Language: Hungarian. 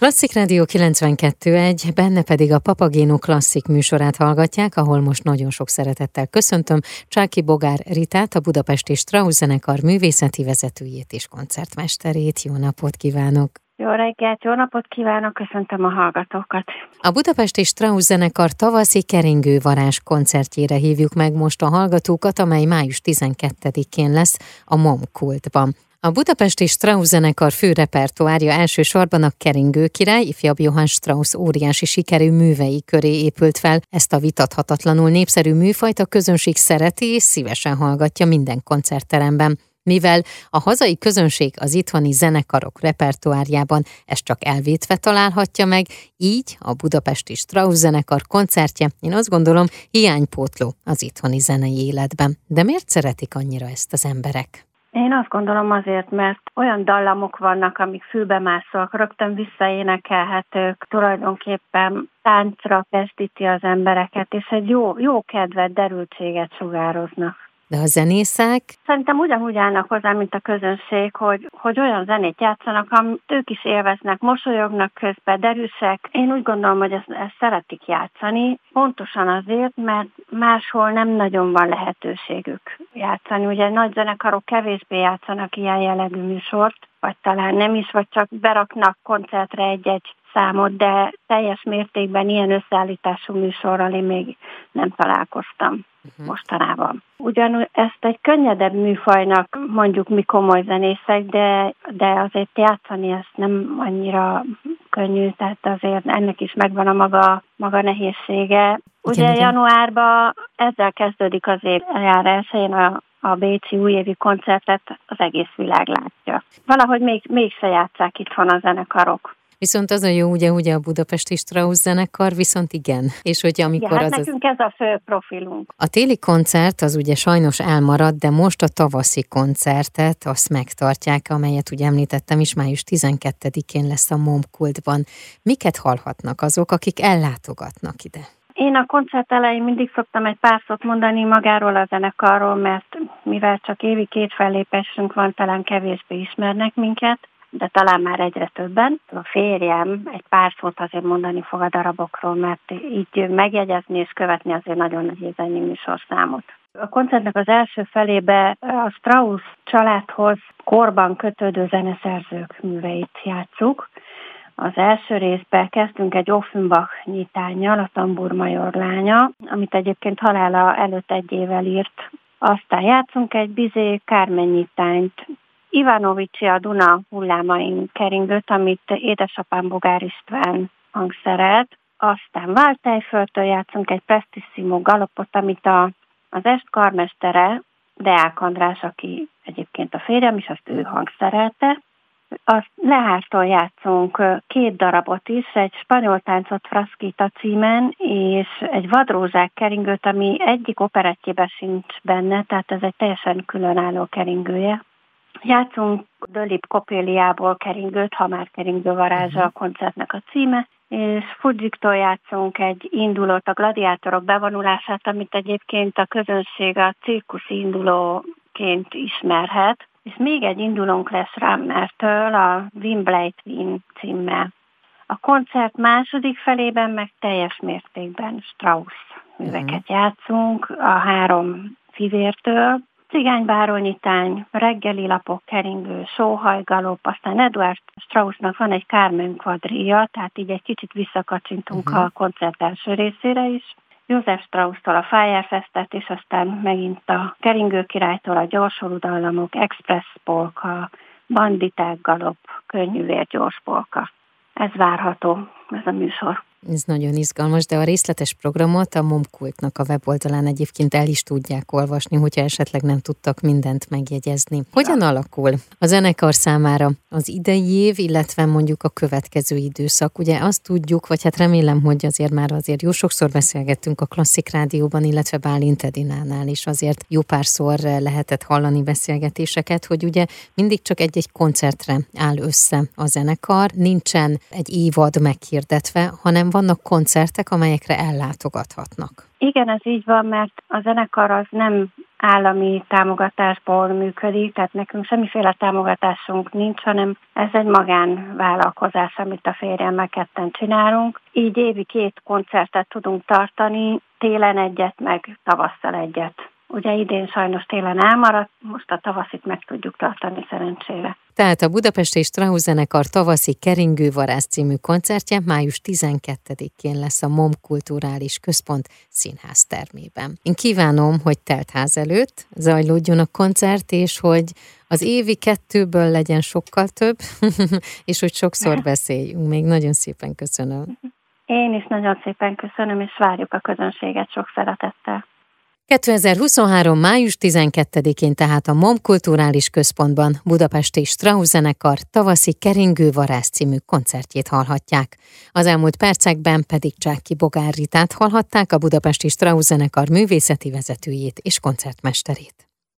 Klasszik Rádió 92.1, benne pedig a Papagéno klasszik műsorát hallgatják, ahol most nagyon sok szeretettel köszöntöm Csáki Bogár Ritát, a Budapesti Strauss zenekar művészeti vezetőjét és koncertmesterét. Jó napot kívánok! Jó reggelt, jó napot kívánok, köszöntöm a hallgatókat. A Budapesti Strauss zenekar tavaszi keringő varázs koncertjére hívjuk meg most a hallgatókat, amely május 12-én lesz a MOM kultban. A budapesti Strauss zenekar fő repertoárja elsősorban a Keringő király, ifjabb Johann Strauss óriási sikerű művei köré épült fel. Ezt a vitathatatlanul népszerű műfajt a közönség szereti és szívesen hallgatja minden koncertteremben. Mivel a hazai közönség az itthoni zenekarok repertoárjában ezt csak elvétve találhatja meg, így a budapesti Strauss zenekar koncertje, én azt gondolom, hiánypótló az itthoni zenei életben. De miért szeretik annyira ezt az emberek? Én azt gondolom azért, mert olyan dallamok vannak, amik fülbe mászolnak, rögtön visszaénekelhetők, tulajdonképpen táncra kezdíti az embereket, és egy jó, jó kedvet, derültséget sugároznak. De a zenészek? Szerintem ugyanúgy állnak hozzá, mint a közönség, hogy, hogy olyan zenét játszanak, amit ők is élveznek, mosolyognak közben, derűsek. Én úgy gondolom, hogy ezt, ezt szeretik játszani, pontosan azért, mert máshol nem nagyon van lehetőségük játszani. Ugye nagy zenekarok kevésbé játszanak ilyen jellegű műsort, vagy talán nem is, vagy csak beraknak koncertre egy-egy számot, de teljes mértékben ilyen összeállítású műsorral én még nem találkoztam uh-huh. mostanában. Ugyanúgy ezt egy könnyedebb műfajnak mondjuk mi komoly zenészek, de, de azért játszani ezt nem annyira könnyű, tehát azért ennek is megvan a maga, maga nehézsége. Ugye igen, januárban ezzel kezdődik az év jár elsőjén a a Bécsi újévi koncertet az egész világ látja. Valahogy még, mégse játszák itthon a zenekarok. Viszont az a jó, ugye, ugye a Budapesti Strauss zenekar, viszont igen. És hogy amikor ja, hát az nekünk ez a fő profilunk. A téli koncert az ugye sajnos elmarad, de most a tavaszi koncertet azt megtartják, amelyet ugye említettem is, május 12-én lesz a Momkultban. Miket hallhatnak azok, akik ellátogatnak ide? Én a koncert elején mindig szoktam egy pár szót mondani magáról a zenekarról, mert mivel csak évi két fellépésünk van, talán kevésbé ismernek minket de talán már egyre többen. A férjem egy pár szót azért mondani fog a darabokról, mert így megjegyezni és követni azért nagyon nehéz ennyi műsorszámot. A koncertnek az első felébe a Strauss családhoz korban kötődő zeneszerzők műveit játszuk. Az első részben kezdtünk egy Offenbach nyitányjal, a Tambur Major lánya, amit egyébként halála előtt egy évvel írt. Aztán játszunk egy Bizé Kármen nyitányt, Ivanovicsi a Duna hullámain keringőt, amit édesapám Bogár István hangszeret. Aztán Váltejföldtől játszunk egy Prestissimo galopot, amit a, az est karmestere, Deák András, aki egyébként a férjem is, azt ő hangszerelte. Azt Lehártól játszunk két darabot is, egy spanyol táncot Fraszkita címen, és egy vadrózsák keringőt, ami egyik operettjében sincs benne, tehát ez egy teljesen különálló keringője. Játszunk Dölip Kopéliából keringőt, ha már keringő varázsa a koncertnek a címe, és Fujiktól játszunk egy indulót, a gladiátorok bevonulását, amit egyébként a közönség a cirkusz indulóként ismerhet, és még egy indulónk lesz Rammertől, a Wimbley Twin címmel. A koncert második felében meg teljes mértékben Strauss műveket uh-huh. játszunk, a három fivértől, Cigánybáronyítány, reggeli lapok, keringő, sóhajgalop, aztán Eduard Straussnak van egy Carmen kvadria, tehát így egy kicsit visszakacsintunk uh-huh. a koncert első részére is. József Strauss-tól a Firefestet, és aztán megint a Keringő királytól a gyorsolú dallamok, Express polka, banditák galop, könnyű gyors polka. Ez várható, ez a műsor. Ez nagyon izgalmas, de a részletes programot a Momkultnak a weboldalán egyébként el is tudják olvasni, hogyha esetleg nem tudtak mindent megjegyezni. Hogyan alakul a zenekar számára az idei év, illetve mondjuk a következő időszak? Ugye azt tudjuk, vagy hát remélem, hogy azért már azért jó sokszor beszélgettünk a Klasszik Rádióban, illetve Bálint Edinánál is azért jó párszor lehetett hallani beszélgetéseket, hogy ugye mindig csak egy-egy koncertre áll össze a zenekar, nincsen egy évad meghirdetésre hirdetve, hanem vannak koncertek, amelyekre ellátogathatnak. Igen, ez így van, mert a zenekar az nem állami támogatásból működik, tehát nekünk semmiféle támogatásunk nincs, hanem ez egy magánvállalkozás, amit a férjemmel ketten csinálunk. Így évi két koncertet tudunk tartani, télen egyet, meg tavasszal egyet. Ugye idén sajnos télen elmaradt, most a tavaszit meg tudjuk tartani szerencsére. Tehát a Budapesti Strauss zenekar tavaszi Keringővarász című koncertje május 12-én lesz a MOM Kulturális Központ színház termében. Én kívánom, hogy teltház előtt zajlódjon a koncert, és hogy az évi kettőből legyen sokkal több, és hogy sokszor beszéljünk. Még nagyon szépen köszönöm. Én is nagyon szépen köszönöm, és várjuk a közönséget sok szeretettel. 2023. május 12-én tehát a MOM Kulturális Központban Budapesti Strauss zenekar tavaszi Keringő Varász című koncertjét hallhatják. Az elmúlt percekben pedig Csáki Bogár Ritát hallhatták a Budapesti Strauss zenekar művészeti vezetőjét és koncertmesterét.